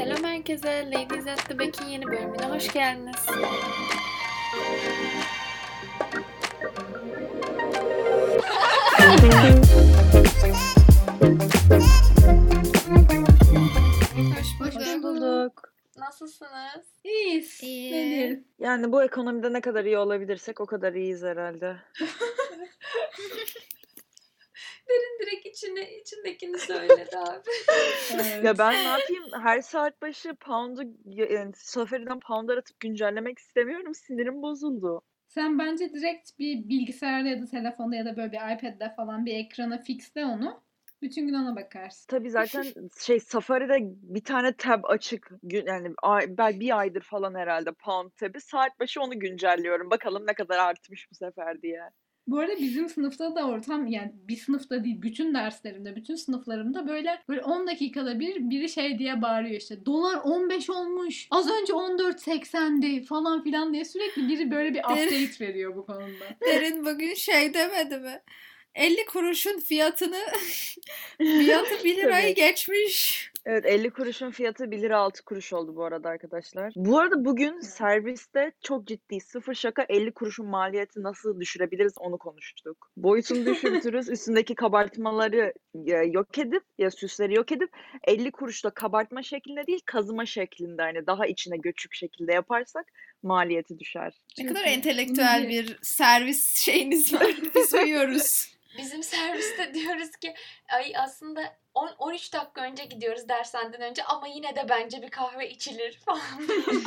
Selam herkese. Ladies at the Back'in yeni bölümüne hoş geldiniz. hoş bulduk. Hoş bulduk. Nasılsınız? İyiyiz. İyi. Nedir? Yani bu ekonomide ne kadar iyi olabilirsek o kadar iyiyiz herhalde. Derin direkt içine, içindekini söyledi abi. Evet. Ya ben ne yapayım? Her saat başı pound'u yani Safari'den pound'a atıp güncellemek istemiyorum. Sinirim bozuldu. Sen bence direkt bir bilgisayarda ya da telefonda ya da böyle bir iPad'de falan bir ekrana fixle onu. Bütün gün ona bakarsın. Tabii zaten şey Safari'de bir tane tab açık. Gün- Yani ay- ben bir aydır falan herhalde pound tab'i. Saat başı onu güncelliyorum. Bakalım ne kadar artmış bu sefer diye. Bu arada bizim sınıfta da ortam yani bir sınıfta değil bütün derslerimde bütün sınıflarımda böyle böyle 10 dakikada bir biri şey diye bağırıyor işte dolar 15 olmuş az önce 14.80'di falan filan diye sürekli biri böyle bir update veriyor bu konuda. Derin bugün şey demedi mi? 50 kuruşun fiyatını fiyatı 1 lirayı Tabii. geçmiş. Evet 50 kuruşun fiyatı 1 lira 6 kuruş oldu bu arada arkadaşlar. Bu arada bugün serviste çok ciddi sıfır şaka 50 kuruşun maliyeti nasıl düşürebiliriz onu konuştuk. Boyutunu düşürtürüz üstündeki kabartmaları yok edip ya süsleri yok edip 50 kuruşla kabartma şeklinde değil kazıma şeklinde hani daha içine göçük şekilde yaparsak maliyeti düşer. Ne kadar entelektüel bir servis şeyiniz var. Biz uyuyoruz. Bizim serviste diyoruz ki ay aslında 10 13 dakika önce gidiyoruz dershaneden önce ama yine de bence bir kahve içilir falan.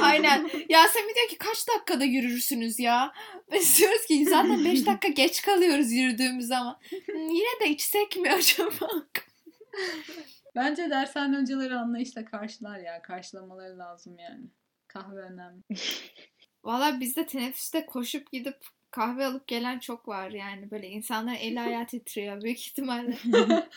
Aynen. Yasemin diyor ki kaç dakikada yürürsünüz ya? Biz diyoruz ki zaten 5 dakika geç kalıyoruz yürüdüğümüz zaman. Yine de içsek mi acaba? Bence dershane hocaları anlayışla karşılar ya karşılamaları lazım yani. Kahve önemli. Valla bizde teneffüste koşup gidip kahve alıp gelen çok var yani. Böyle insanların eli ayağı titriyor büyük ihtimalle.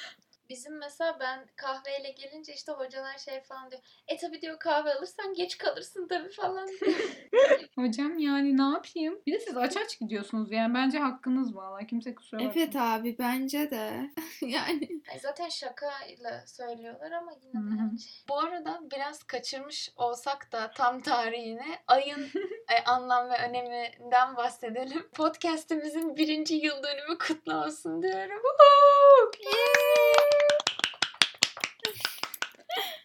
Bizim mesela ben kahveyle gelince işte hocalar şey falan diyor. E tabi diyor kahve alırsan geç kalırsın tabi falan diyor. Hocam yani ne yapayım? Bir de siz aç aç gidiyorsunuz yani bence hakkınız valla kimse kusura bakmasın. Evet abi bence de. yani Ay zaten şakayla söylüyorlar ama yine de yani. Bu arada biraz kaçırmış olsak da tam tarihini ayın e, anlam ve öneminden bahsedelim. Podcast'imizin birinci yıl dönümü kutlu olsun diyorum.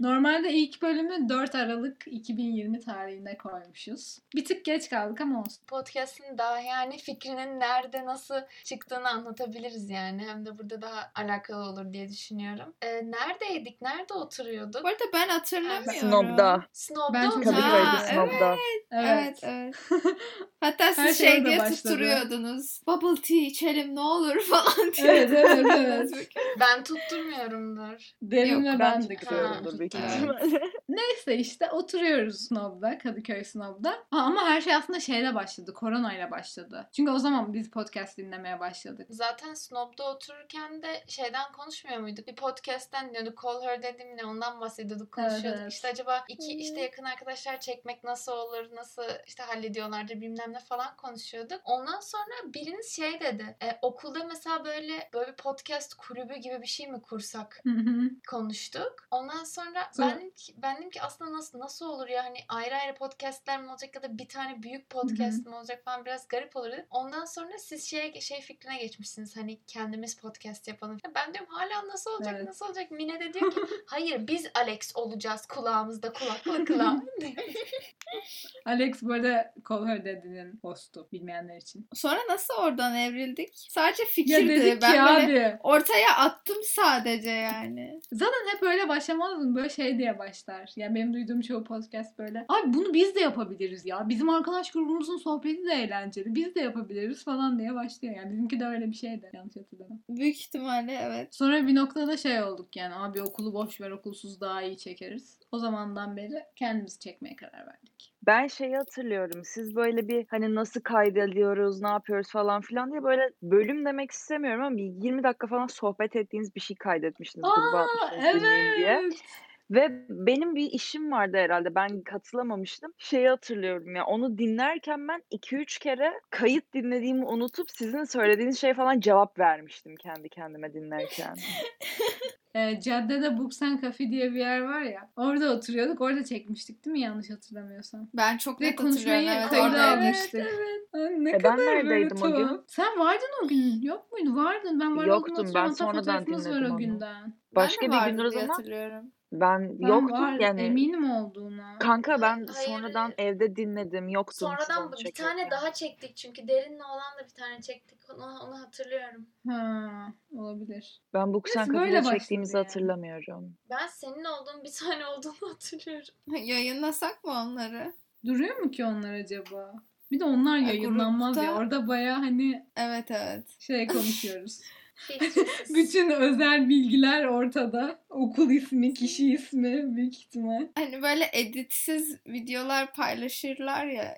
Normalde ilk bölümü 4 Aralık 2020 tarihine koymuşuz. Bir tık geç kaldık ama olsun. Podcast'in daha yani fikrinin nerede nasıl çıktığını anlatabiliriz yani. Hem de burada daha alakalı olur diye düşünüyorum. E, neredeydik? Nerede oturuyorduk? bu arada ben hatırlamıyorum. Snob'da. Snob'da Ben çok. Kadıköy'de Snob'da. Evet evet. Hatta Her siz şey şey diye başladı. tutturuyordunuz. Bubble tea içelim ne olur falan diye. Evet, evet, evet. Ben tutturmuyorumdur. Derin Yok, Ben ben de büyük Evet. ihtimalle. Neyse işte oturuyoruz Snob'da, Kadıköy Snob'da. Ama her şey aslında şeyle başladı, koronayla başladı. Çünkü o zaman biz podcast dinlemeye başladık. Zaten Snob'da otururken de şeyden konuşmuyor muyduk? Bir podcast'ten dinliyorduk. Call Her dedim ne ondan bahsediyorduk, konuşuyorduk. Evet, evet. İşte acaba iki işte yakın arkadaşlar çekmek nasıl olur, nasıl işte hallediyorlardır bilmem ne falan konuşuyorduk. Ondan sonra biriniz şey dedi. E, okulda mesela böyle böyle bir podcast kulübü gibi bir şey mi kursak Hı hı. konuştuk. Ondan sonra, Sonra- ben dedim ki, ben dedim ki aslında nasıl nasıl olur ya hani ayrı ayrı podcastler mi olacak ya da bir tane büyük podcast mı olacak falan biraz garip olur dedim. Ondan sonra siz şey şey fikrine geçmişsiniz hani kendimiz podcast yapalım. Ya Ben diyorum hala nasıl olacak Evet. nasıl olacak? Mine de diyor ki hayır biz Alex olacağız kulağımızda kulaklıkla. Alex bu arada Call Her Daddy'nin hostu bilmeyenler için. Sonra nasıl oradan evrildik? Sadece Ya fikirdi. dedik ben ki böyle abi. ortaya attım sadece yani. Zaten hep öyle başlamaz mı? Böyle şey diye başlar. Yani benim duyduğum çoğu podcast böyle. Abi bunu biz de yapabiliriz ya. Bizim arkadaş grubumuzun sohbeti de eğlenceli. Biz de yapabiliriz falan diye başlıyor. Yani bizimki de öyle bir şeydi. Yanlış hatırlamam. Büyük ihtimalle evet. Sonra bir noktada şey olduk yani. Abi okulu boş ver okulsuz daha iyi çekeriz. O zamandan beri kendimizi çekmeye karar verdik. Ben şeyi hatırlıyorum. Siz böyle bir hani nasıl kaydediyoruz, ne yapıyoruz falan filan diye böyle bölüm demek istemiyorum ama bir 20 dakika falan sohbet ettiğiniz bir şey kaydetmiştiniz Aa atmışsınız dinleyin diye. Evet. Ve benim bir işim vardı herhalde. Ben katılamamıştım. Şeyi hatırlıyorum ya. Onu dinlerken ben 2-3 kere kayıt dinlediğimi unutup sizin söylediğiniz şey falan cevap vermiştim kendi kendime dinlerken. E, caddede Books and Coffee diye bir yer var ya. Orada oturuyorduk. Orada çekmiştik değil mi yanlış hatırlamıyorsam. Ben çok net hatırlıyorum. konuşmayı Evet, oradaydım. almıştık. Ay, ne E, ben kadar böyle neredeydim o gün? Sen vardın o gün. Yok muydu? Vardın. Ben var Yoktum, ben sonradan fotoğrafımız var dinledim o onu. günden. Başka ben de bir gündür o zaman hatırlıyorum. Ben Ben yoktum var, yani. eminim olduğuna. Kanka ben Hayır, sonradan evde dinledim. Yoktum siz Sonradan onu bir çekerken. tane daha çektik çünkü Derin'le olan da bir tane çektik. Onu, onu hatırlıyorum. Ha, olabilir. Ben böyle Coffee'de başladı çektiğimizi yani. hatırlamıyorum. Ben senin olduğun bir tane olduğunu hatırlıyorum. Yayınlasak mı onları? Duruyor mu ki onlar acaba? Bir de onlar Ya, yayınlanmaz ya. grupta- Orada baya hani Evet evet. şey konuşuyoruz. Bütün özel bilgiler ortada. Okul ismi, kişi ismi büyük ihtimal. Hani böyle editsiz videolar paylaşırlar ya.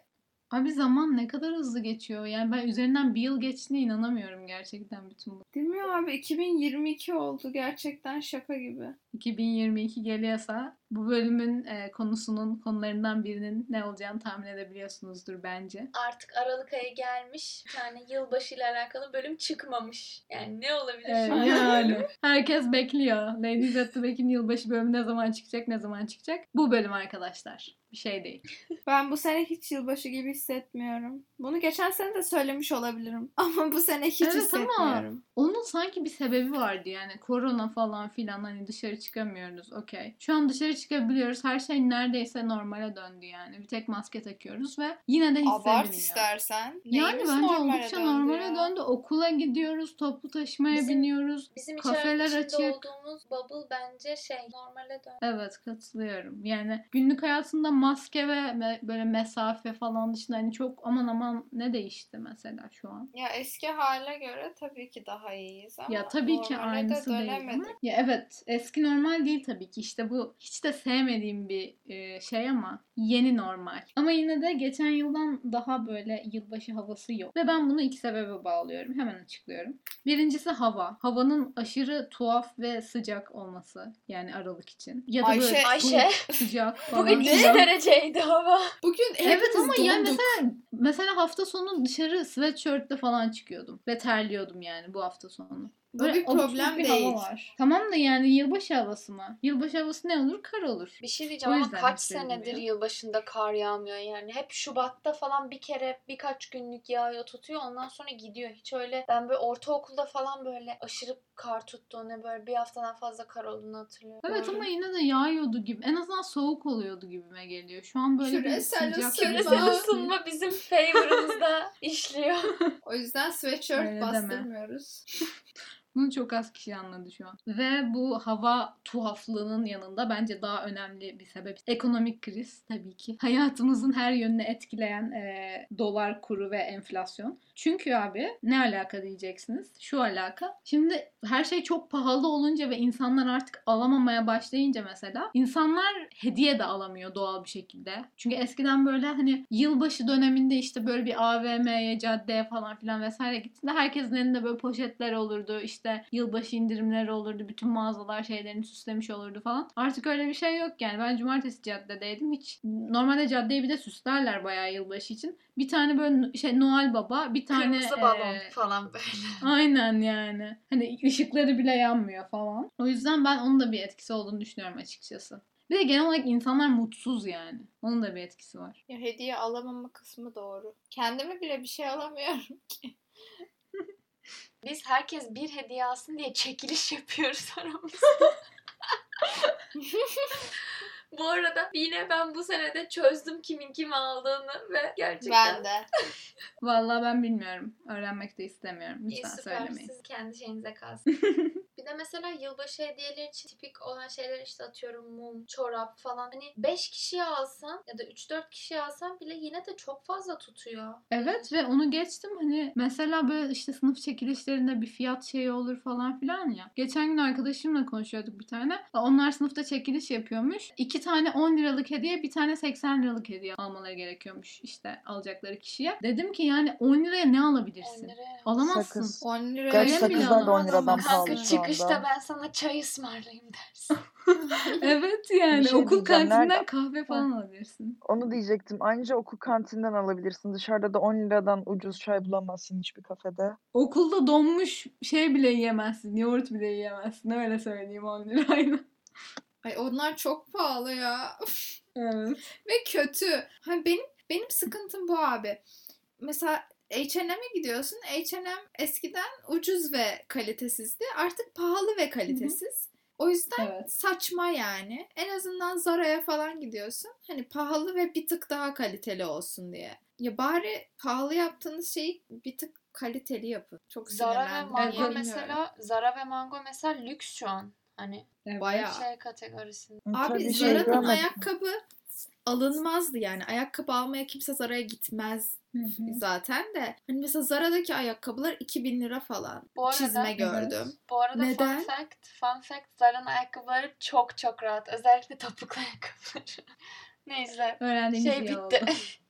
Abi zaman ne kadar hızlı geçiyor. Yani ben üzerinden bir yıl geçtiğine inanamıyorum gerçekten bütün bu. Değil mi abi? 2022 oldu. Gerçekten şaka gibi. 2022 geliyorsa bu bölümün e, konusunun konularından birinin ne olacağını tahmin edebiliyorsunuzdur bence. Artık Aralık ayı gelmiş. Tane yılbaşı ile alakalı bölüm çıkmamış. Yani ne olabilir şu an? yani herkes bekliyor. Ladies at the Back'in yılbaşı bölümü ne zaman çıkacak, ne zaman çıkacak? Bu bölüm arkadaşlar. Bir şey değil. Ben bu sene hiç yılbaşı gibi hissetmiyorum. Bunu geçen sene de söylemiş olabilirim. Ama bu sene hiç Evet ama- hissetmiyorum. Onun sanki bir sebebi vardı yani. Korona falan filan hani dışarı çıkamıyoruz. Okey. Şu an dışarı çıkabiliyoruz. Her şey neredeyse normale döndü yani. Bir tek maske takıyoruz ve yine de hissedilmiyor. Abart istersen. Yani bence normale oldukça döndü normale ya? döndü. Okula gidiyoruz, toplu taşımaya Bizim- biniyoruz. Bizim Kafeler açık. olduğumuz bubble bence şey normale dön. Evet katılıyorum. Yani günlük hayatında maske ve me- böyle mesafe falan dışında hani çok aman aman ne değişti mesela şu an? Ya eski hale göre tabii ki daha iyiyiz ama Ya tabii ki normale de aynısı değil ama ya evet eski normal değil tabii ki işte bu hiç de sevmediğim bir e, şey ama yeni normal. Ama yine de geçen yıldan daha böyle yılbaşı havası yok. Ve ben bunu iki sebebe bağlıyorum. Hemen açıklıyorum. Birincisi hava. Havanın aşırı tuhaf ve sıcak olması yani Aralık için. Ya da böyle Ayşe- Ayşe, soğuk, sıcak falan. Bugün 2 filan. dereceydi hava. Bugün Evet ama yani donduk. mesela mesela hafta sonu dışarı sweatshirtle falan çıkıyordum ve terliyordum yani bu hafta sonu. Bu bir problem bir değil. hava var. Tamam da yani yılbaşı havası mı? Yılbaşı havası ne olur? Kar olur. Bir şey diyeceğim O ama kaç senedir ya. yılbaşında kar yağmıyor yani. Hep Şubat'ta falan bir kere birkaç günlük yağıyor tutuyor ondan sonra gidiyor. Hiç öyle ben böyle ortaokulda falan böyle aşırı kar tuttuğunu böyle bir haftadan fazla kar olduğunu hatırlıyorum. Evet ama yine de yağıyordu gibi. En azından soğuk oluyordu gibime geliyor. Şu an böyle Küresel bir sıcak. Küresel ısınma bizim favor'ımızda işliyor. O yüzden sweatshirt Öyle deme. bastırmıyoruz. Bunu çok az kişi anladı şu an. Ve bu hava tuhaflığının yanında bence daha önemli bir sebep ekonomik kriz tabii ki. Hayatımızın her yönünü etkileyen e, dolar kuru ve enflasyon. Çünkü abi ne alaka diyeceksiniz? Şu alaka. Şimdi her şey çok pahalı olunca ve insanlar artık alamamaya başlayınca mesela insanlar hediye de alamıyor doğal bir şekilde. Çünkü eskiden böyle hani yılbaşı döneminde işte böyle bir AVM'ye, caddeye falan filan vesaire gittiğinde herkesin elinde böyle poşetler olurdu. işte yılbaşı indirimleri olurdu. Bütün mağazalar şeylerini süslemiş olurdu falan. Artık öyle bir şey yok yani. Ben cumartesi caddedeydim. Hiç normalde caddeyi bir de süslerler bayağı yılbaşı için. Bir tane böyle şey Noel Baba, bir tane Kırmızı balon eee, falan böyle. Aynen yani. Hani ışıkları bile yanmıyor falan. O yüzden ben onun da bir etkisi olduğunu düşünüyorum açıkçası. Bir de genel olarak insanlar mutsuz yani. Onun da bir etkisi var. Ya hediye alamama kısmı doğru. Kendime bile bir şey alamıyorum ki. Biz herkes bir hediye alsın diye çekiliş yapıyoruz aramızda. bu arada yine ben bu senede çözdüm kimin kimi aldığını ve gerçekten Ben de. Vallahi ben bilmiyorum. Öğrenmek de istemiyorum. İyi Lütfen süper. söylemeyin. Siz kendi şeyinize kalsın. bir de mesela yılbaşı hediyeleri için tipik olan şeyler işte atıyorum mum, çorap falan. Hani 5 kişiye alsan ya da 3-4 kişiye alsan bile yine de çok fazla tutuyor. Evet ve onu geçtim hani mesela böyle işte sınıf çekilişlerinde bir fiyat şeyi olur falan filan ya. Geçen gün arkadaşımla konuşuyorduk bir tane. Onlar sınıfta çekiliş yapıyormuş. İki tane 10 liralık hediye bir tane 80 liralık hediye almaları gerekiyormuş işte alacakları kişiye. Dedim ki yani 10 liraya ne 10 alabilirsin? liraya. Alamazsın. Sakız. 10 liraya Gerçi sakızlar da 10 ya? liradan pahalı çıkış Dönüşte ben sana çay ısmarlayayım dersin. evet yani şey okul diyeceğim, kantinden nerede- kahve falan alabilirsin. Onu diyecektim. Ayrıca okul kantinden alabilirsin. Dışarıda da 10 liradan ucuz çay bulamazsın hiçbir kafede. Okulda donmuş şey bile yiyemezsin. Yoğurt bile yiyemezsin. Öyle söyleyeyim 10 lirayla. Ay onlar çok pahalı ya. Evet. Ve kötü. Hani benim benim sıkıntım bu abi. Mesela H&M'e gidiyorsun. H&M eskiden ucuz ve kalitesizdi. Artık pahalı ve kalitesiz. O yüzden Evet. saçma yani. En azından Zara'ya falan gidiyorsun. Hani pahalı ve bir tık daha kaliteli olsun diye. Ya bari pahalı yaptığınız şeyi bir tık kaliteli yapın. Çok Zara ve. Mango mesela Zara ve Mango mesela lüks şu an. Hani evet. Bayağı. şey kategorisinde. Abi şey Zara'nın görmedim. ayakkabı alınmazdı yani. Ayakkabı almaya kimse Zara'ya gitmez Hı hı. zaten de. Hani mesela Zara'daki ayakkabılar 2000 lira falan. Bu arada, Çizme Evet. gördüm. Bu arada Neden? fun fact, fun fact Zara'nın ayakkabıları çok çok rahat. Özellikle topuklu ayakkabıları. Neyse. Öğrendiğimiz Şey iyi bitti.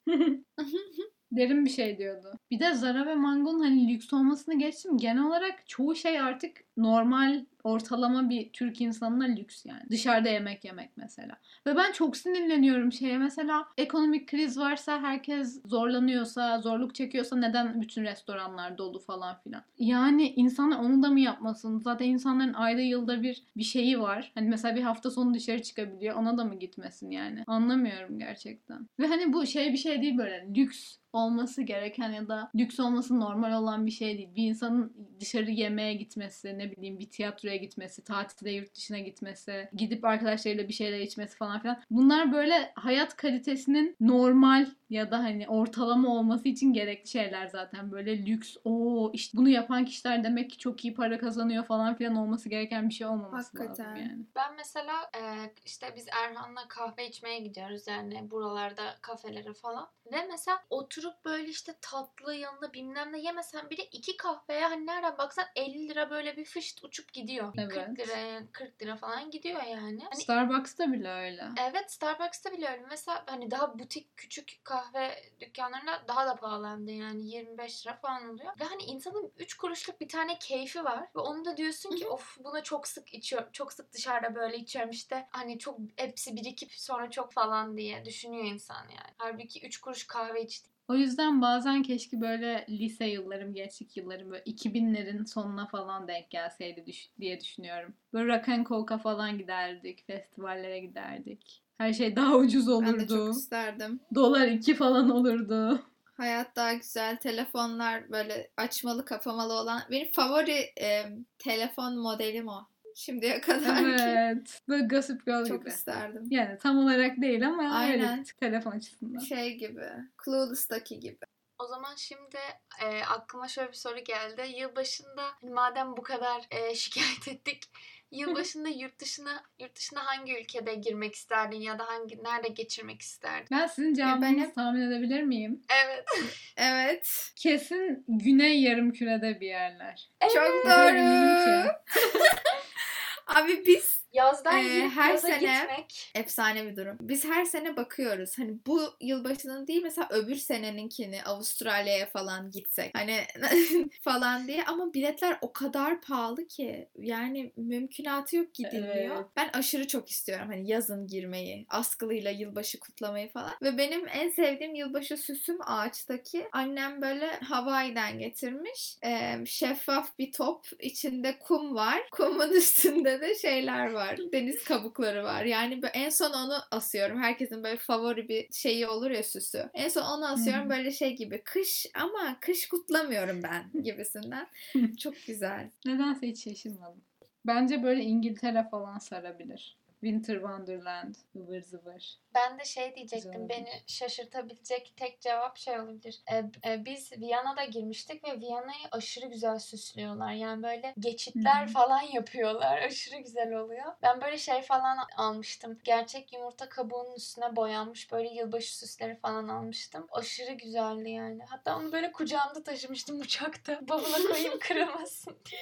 Derin bir şey diyordu. Bir de Zara ve Mango'nun hani lüks olmasını geçtim. Genel olarak çoğu şey artık normal ortalama bir Türk insanına lüks yani. Dışarıda yemek yemek mesela. Ve ben çok sinirleniyorum şeye. Mesela ekonomik kriz varsa herkes zorlanıyorsa, zorluk çekiyorsa neden bütün restoranlar dolu falan filan. Yani insanlar onu da mı yapmasın? Zaten insanların ayda yılda bir bir şeyi var. Hani mesela bir hafta sonu dışarı çıkabiliyor. Ona da mı gitmesin yani? Anlamıyorum gerçekten. Ve hani bu şey bir şey değil böyle lüks olması gereken ya da lüks olması normal olan bir şey değil. Bir insanın dışarı yemeğe gitmesi, ne bileyim bir tiyatroya gitmesi, tatilde yurt dışına gitmesi, gidip arkadaşlarıyla bir şeyler içmesi falan filan. Bunlar böyle hayat kalitesinin normal ya da hani ortalama olması için gerekli şeyler zaten. Böyle lüks, o işte bunu yapan kişiler demek ki çok iyi para kazanıyor falan filan olması gereken bir şey olmaması Hakikaten. Lazım yani. Ben mesela e, işte biz Erhan'la kahve içmeye gidiyoruz yani buralarda kafelere falan. Ve mesela oturup böyle işte tatlı yanında bilmem ne yemesen bile iki kahveye hani nereden baksan 50 lira böyle bir fışt uçup gidiyor. Evet. 40 liraya 40 lira falan gidiyor yani. Hani Starbucks'ta bile öyle. Evet Starbucks'ta bile öyle. Mesela hani daha butik küçük kahve dükkanlarında daha da pahalandı yani 25 lira falan oluyor. Ve hani insanın 3 kuruşluk bir tane keyfi var ve onu da diyorsun ki of buna çok sık içiyorum. Çok sık dışarıda böyle içiyorum işte hani çok hepsi birikip sonra çok falan diye düşünüyor insan yani. Halbuki 3 kuruş kahve içti. O yüzden bazen keşke böyle lise yıllarım, gençlik yıllarım böyle 2000'lerin sonuna falan denk gelseydi düş- diye düşünüyorum. Böyle rock and coke'a falan giderdik, festivallere giderdik. Her şey daha ucuz Ben de çok olurdu. isterdim. Dolar 2 falan olurdu. Hayat daha güzel. Telefonlar böyle açmalı kapamalı olan. Benim favori e, telefon modelim o. Şimdiye kadar ki. Evet. Böyle Gossip Girl Çok gibi. isterdim. Yani tam olarak değil ama öyle Aynen. tık telefon açısından. Şey gibi. Clueless'taki gibi. O zaman şimdi e, aklıma şöyle bir soru geldi. Yılbaşında hani madem bu kadar e, şikayet ettik. Yılbaşında yurt dışına yurt dışına hangi ülkede girmek isterdin ya da hangi nerede geçirmek isterdin? Ben sizin cevabınızı ben hep- tahmin edebilir miyim? Evet. Evet. Kesin Güney Yarımküre'de bir yerler. Çok kadar eminim doğru. Er vi? Yazdan Ee, girip her yaza sene- gitmek. efsane bir durum. Biz her sene bakıyoruz. Hani bu yılbaşının değil mesela öbür seneninkini Avustralya'ya falan gitsek. Hani falan diye ama biletler o kadar pahalı ki yani mümkünatı yok gidilmiyor. Evet. Ben aşırı çok istiyorum hani yazın girmeyi, askılıyla yılbaşı kutlamayı falan. Ve benim en sevdiğim yılbaşı süsüm ağaçtaki. Annem böyle Hawaii'den getirmiş. Ee, şeffaf bir top, içinde kum var. Kumun üstünde de şeyler var. Deniz kabukları var. Yani en son onu asıyorum. Herkesin böyle favori bir şeyi olur ya süsü. En son onu asıyorum böyle şey gibi. Kış ama kış kutlamıyorum ben gibisinden. Çok güzel. Nedense hiç şaşırmadım. Bence böyle İngiltere falan sarabilir. Winter Wonderland, ıvır zıvır. Ben de şey diyecektim. Beni şaşırtabilecek tek cevap şey olabilir. E, e, biz Viyana'da girmiştik ve Viyana'yı aşırı güzel süslüyorlar. Yani böyle geçitler falan yapıyorlar. Aşırı güzel oluyor. Ben böyle şey falan almıştım. Gerçek yumurta kabuğunun üstüne boyanmış böyle yılbaşı süsleri falan almıştım. Aşırı güzeldi yani. Hatta onu böyle kucağımda taşımıştım uçakta. Bavula koyayım kırılmasın diye.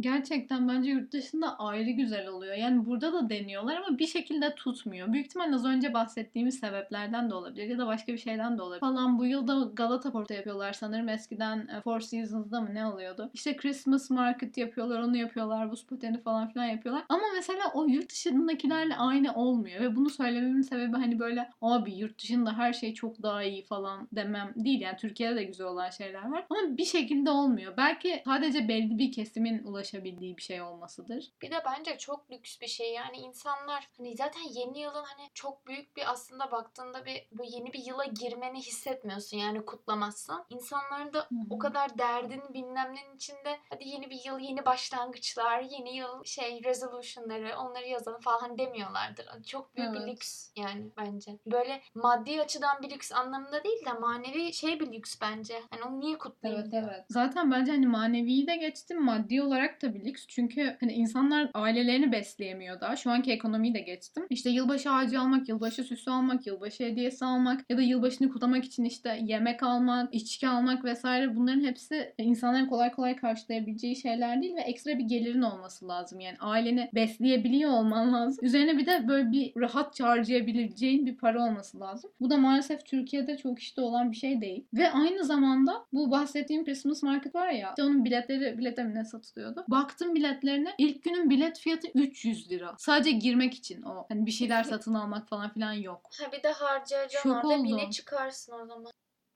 Gerçekten bence yurt dışında ayrı güzel oluyor. Yani burada da deniyorlar ama bir şekilde tutmuyor. Büyük ihtimalle az önce bahsettiğimiz sebeplerden de olabilir ya da başka bir şeyden de olabilir. Falan bu yılda Galata Port'ta yapıyorlar sanırım. Eskiden e, Four Seasons'da mı ne oluyordu? İşte Christmas Market yapıyorlar, onu yapıyorlar, buz pateni falan filan yapıyorlar. Ama mesela o yurt dışındakilerle aynı olmuyor ve bunu söylememin sebebi hani böyle abi yurt dışında her şey çok daha iyi falan demem değil. Yani Türkiye'de de güzel olan şeyler var ama bir şekilde olmuyor. Belki sadece belli bir kesimin ulaşabildiği bir şey olmasıdır. Bir de bence çok lüks bir şey. Yani insanlar hani zaten yeni yılın hani çok büyük bir aslında baktığında bir bu yeni bir yıla girmeni hissetmiyorsun yani kutlamazsan. İnsanların da Hı hı. o kadar derdin bilmem içinde hadi yeni bir yıl, yeni başlangıçlar, yeni yıl şey resolution'ları onları yazalım falan demiyorlardır. Çok büyük bir Evet. lüks yani bence. Böyle maddi açıdan bir lüks anlamında değil de manevi şey bir lüks bence. Hani onu niye kutlayayım Evet evet. Zaten bence hani maneviyi de geçtim maddi olarak da bir lüks. Çünkü hani insanlar ailelerini besleyemiyor daha. Şu anki ekonomiyi de geçtim. İşte yılbaşı ağacı almak, yılbaşı süsü almak, yılbaşı hediyesi almak ya da yılbaşını kutlamak için işte yemek almak, içki almak vesaire bunların hepsi insanların kolay kolay karşılayabileceği şeyler değil ve ekstra bir gelirin olması lazım. Yani aileni besleyebiliyor olman lazım. Üzerine bir de böyle bir rahatça harcayabileceğin bir para olması lazım. Bu da maalesef Türkiye'de çok işte olan bir şey değil. Ve aynı zamanda bu bahsettiğim Christmas Market var ya işte onun biletleri bilete ne satılıyordu. Baktım biletlerine ilk günün bilet fiyatı 300 lira. Sadece girmek için o. Hani bir şeyler satın almak falan filan yok. Ha bir de harcayacaksın Şok orada bine oldum. çıkarsın o zaman.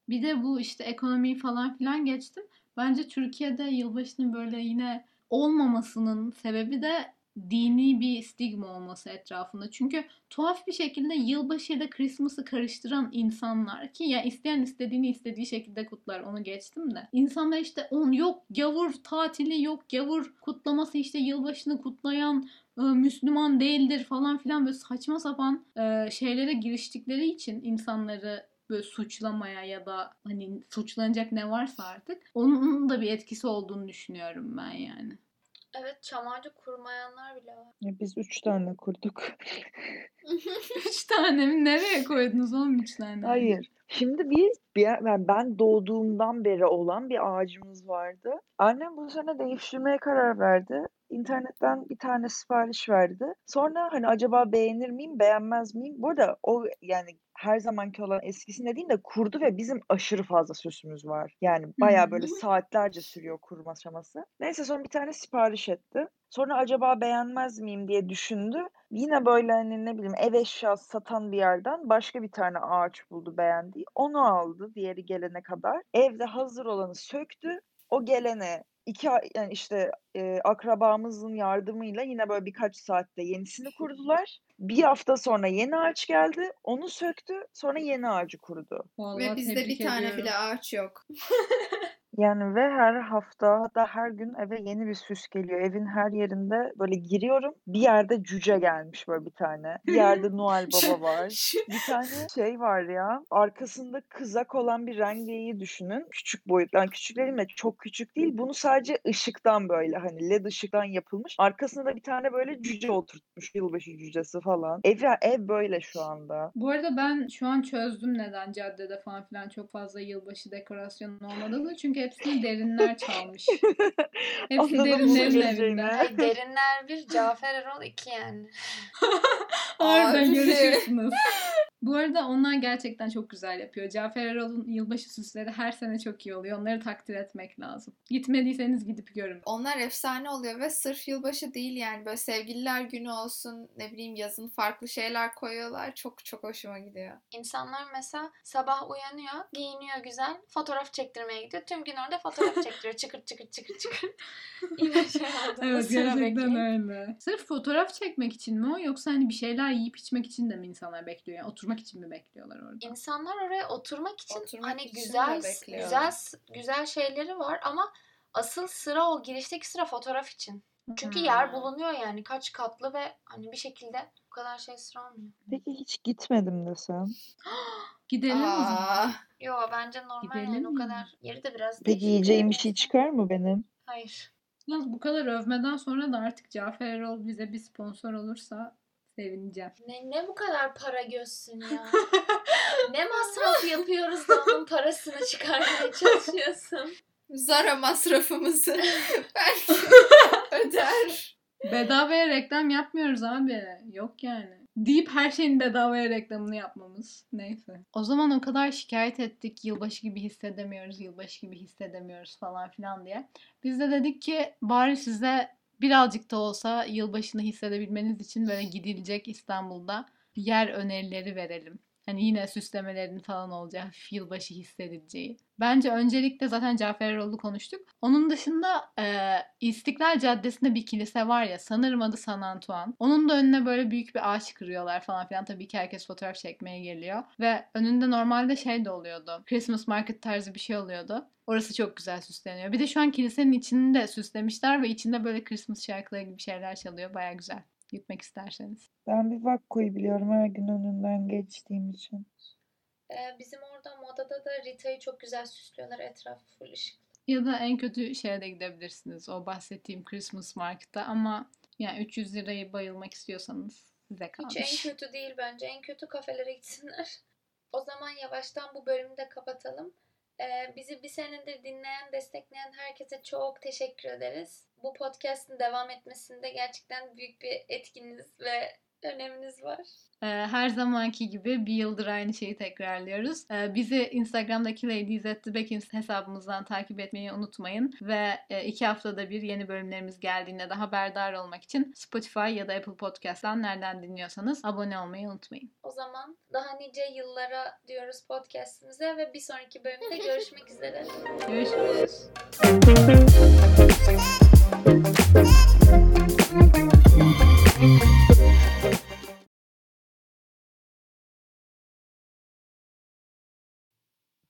Bir de bu işte ekonomiyi falan filan geçtim. Bence Türkiye'de yılbaşının böyle yine olmamasının sebebi de dini bir stigma olması etrafında. Çünkü tuhaf bir şekilde yılbaşı ile Christmas'ı karıştıran insanlar ki ya isteyen istediğini istediği şekilde kutlar onu geçtim de. İnsanlar işte on yok gavur tatili yok gavur kutlaması işte yılbaşını kutlayan e, Müslüman değildir falan filan böyle saçma sapan e, şeylere giriştikleri için insanları böyle suçlamaya ya da hani suçlanacak ne varsa artık onun da bir etkisi olduğunu düşünüyorum ben yani. Evet çam ağacı kurmayanlar bile var. Ya biz üç tane kurduk. Üç tane mi? Nereye koydunuz oğlum üç tane? Hayır. Şimdi biz bir, yani ben doğduğumdan beri olan bir ağacımız vardı. Annem bu sene değiştirmeye karar verdi. İnternetten bir tane sipariş verdi. Sonra hani acaba beğenir miyim, beğenmez miyim? Bu arada o yani her zamanki olan eskisinde değil de kurdu ve bizim aşırı fazla süsümüz var. Yani bayağı böyle saatlerce sürüyor kurma aşaması. Neyse sonra bir tane sipariş etti. Sonra acaba beğenmez miyim diye düşündü. Yine böyle hani ne bileyim ev eşyası satan bir yerden başka bir tane ağaç buldu beğendiği. Onu aldı diğeri gelene kadar. Evde hazır olanı söktü. O gelene iki ay- yani işte e, akrabamızın yardımıyla yine böyle birkaç saatte yenisini kurdular. Bir hafta sonra yeni ağaç geldi. Onu söktü. Sonra yeni ağacı kurdu. Vallahi Ve bizde bir tane ediyorum. bile ağaç yok. Yani ve her hafta hatta her gün eve yeni bir süs geliyor. Evin her yerinde böyle giriyorum. Bir yerde cüce gelmiş böyle bir tane. Bir yerde Noel Baba var. Bir tane şey var ya. Arkasında kızak olan bir rengeyi düşünün. Küçük boyutlu. Yani küçük dediğim de çok küçük değil. Bunu sadece ışıktan böyle hani led ışıktan yapılmış. Arkasında da bir tane böyle cüce oturtmuş. Yılbaşı cücesi falan. Ev, ev böyle şu anda. Bu arada ben şu an çözdüm neden caddede falan filan çok fazla yılbaşı dekorasyonu olmadığını. Çünkü hepsini derinler çalmış. Hepsi derinlerin evinde. Derinler bir, Cafer Erol iki yani. Oradan Abi. görüşürsünüz. Bu arada onlar gerçekten çok güzel yapıyor. Cafer Erol'un yılbaşı süsleri her sene çok iyi oluyor. Onları takdir etmek lazım. Gitmediyseniz gidip görün. Onlar efsane oluyor ve sırf yılbaşı değil yani böyle sevgililer günü olsun ne bileyim yazın farklı şeyler koyuyorlar. Çok çok hoşuma gidiyor. İnsanlar mesela sabah uyanıyor, giyiniyor güzel, fotoğraf çektirmeye gidiyor. Tüm gün orada fotoğraf çektiriyor. Çıkır çıkır çıkır çıkır. Yine şey oldu. Evet gerçekten öyle. Sırf fotoğraf çekmek için mi o yoksa hani bir şeyler yiyip içmek için de mi insanlar bekliyor? Yani oturmak için mi bekliyorlar orada? İnsanlar oraya oturmak için Oturmak hani için güzel güzel güzel şeyleri var ama asıl sıra o girişteki sıra fotoğraf için. Çünkü yer Hmm. bulunuyor yani kaç katlı ve hani bir şekilde bu kadar şey sıra olmuyor. Peki hiç gitmedim desem. Gidelim o zaman. Aa, Yo bence normal Gidelim yani o mi? kadar. Yeri de biraz Peki değişik. yiyeceğim bir şey çıkar mı benim? Hayır. Yalnız bu kadar övmeden sonra da artık Cafer Erol bize bir sponsor olursa sevineceğim. Ne, ne bu kadar para gözsün ya? ne masraf yapıyoruz da onun parasını çıkarmaya çalışıyorsun? Zara masrafımızı belki öder. Bedavaya reklam yapmıyoruz abi. Yok yani. Deyip her şeyin bedavaya reklamını yapmamız. Neyse. O zaman o kadar şikayet ettik. Yılbaşı gibi hissedemiyoruz, yılbaşı gibi hissedemiyoruz falan filan diye. Biz de dedik ki bari size birazcık da olsa yılbaşını hissedebilmeniz için böyle gidilecek İstanbul'da yer önerileri verelim. Hani yine süslemelerin falan olacağı, yılbaşı hissedileceği. Bence öncelikle zaten Cafer Erol'u konuştuk. Onun dışında e, İstiklal Caddesi'nde bir kilise var ya sanırım adı San Antoine. Onun da önüne böyle büyük bir ağaç kırıyorlar falan filan. Tabii ki herkes fotoğraf çekmeye geliyor. Ve önünde normalde şey de oluyordu. Christmas market tarzı bir şey oluyordu. Orası çok güzel süsleniyor. Bir de şu an kilisenin içini de süslemişler ve içinde böyle Christmas şarkıları gibi şeyler çalıyor. Baya güzel. Gitmek isterseniz. Ben bir Vakko'yu biliyorum her gün önünden geçtiğim için. Ee, bizim orada modada da Rita'yı çok güzel süslüyorlar etrafı full ışık. Ya da en kötü şeye de gidebilirsiniz. O bahsettiğim Christmas Market'ta ama yani 300 lirayı bayılmak istiyorsanız size kalmış. Hiç en kötü değil bence. En kötü kafelere gitsinler. O zaman yavaştan bu bölümü de kapatalım. Ee, bizi bir senedir dinleyen, destekleyen herkese çok teşekkür ederiz. Bu podcast'in devam etmesinde gerçekten büyük bir etkiniz ve öneminiz var. Ee, her zamanki gibi bir yıldır aynı şeyi tekrarlıyoruz. Ee, bizi Instagram'daki Ladies at the Backins hesabımızdan takip etmeyi unutmayın. Ve e, iki haftada bir yeni bölümlerimiz geldiğinde de haberdar olmak için Spotify ya da Apple Podcast'tan nereden dinliyorsanız abone olmayı unutmayın. O zaman daha nice yıllara diyoruz podcast'imize ve bir sonraki bölümde görüşmek üzere. Görüşürüz. thank mm-hmm. you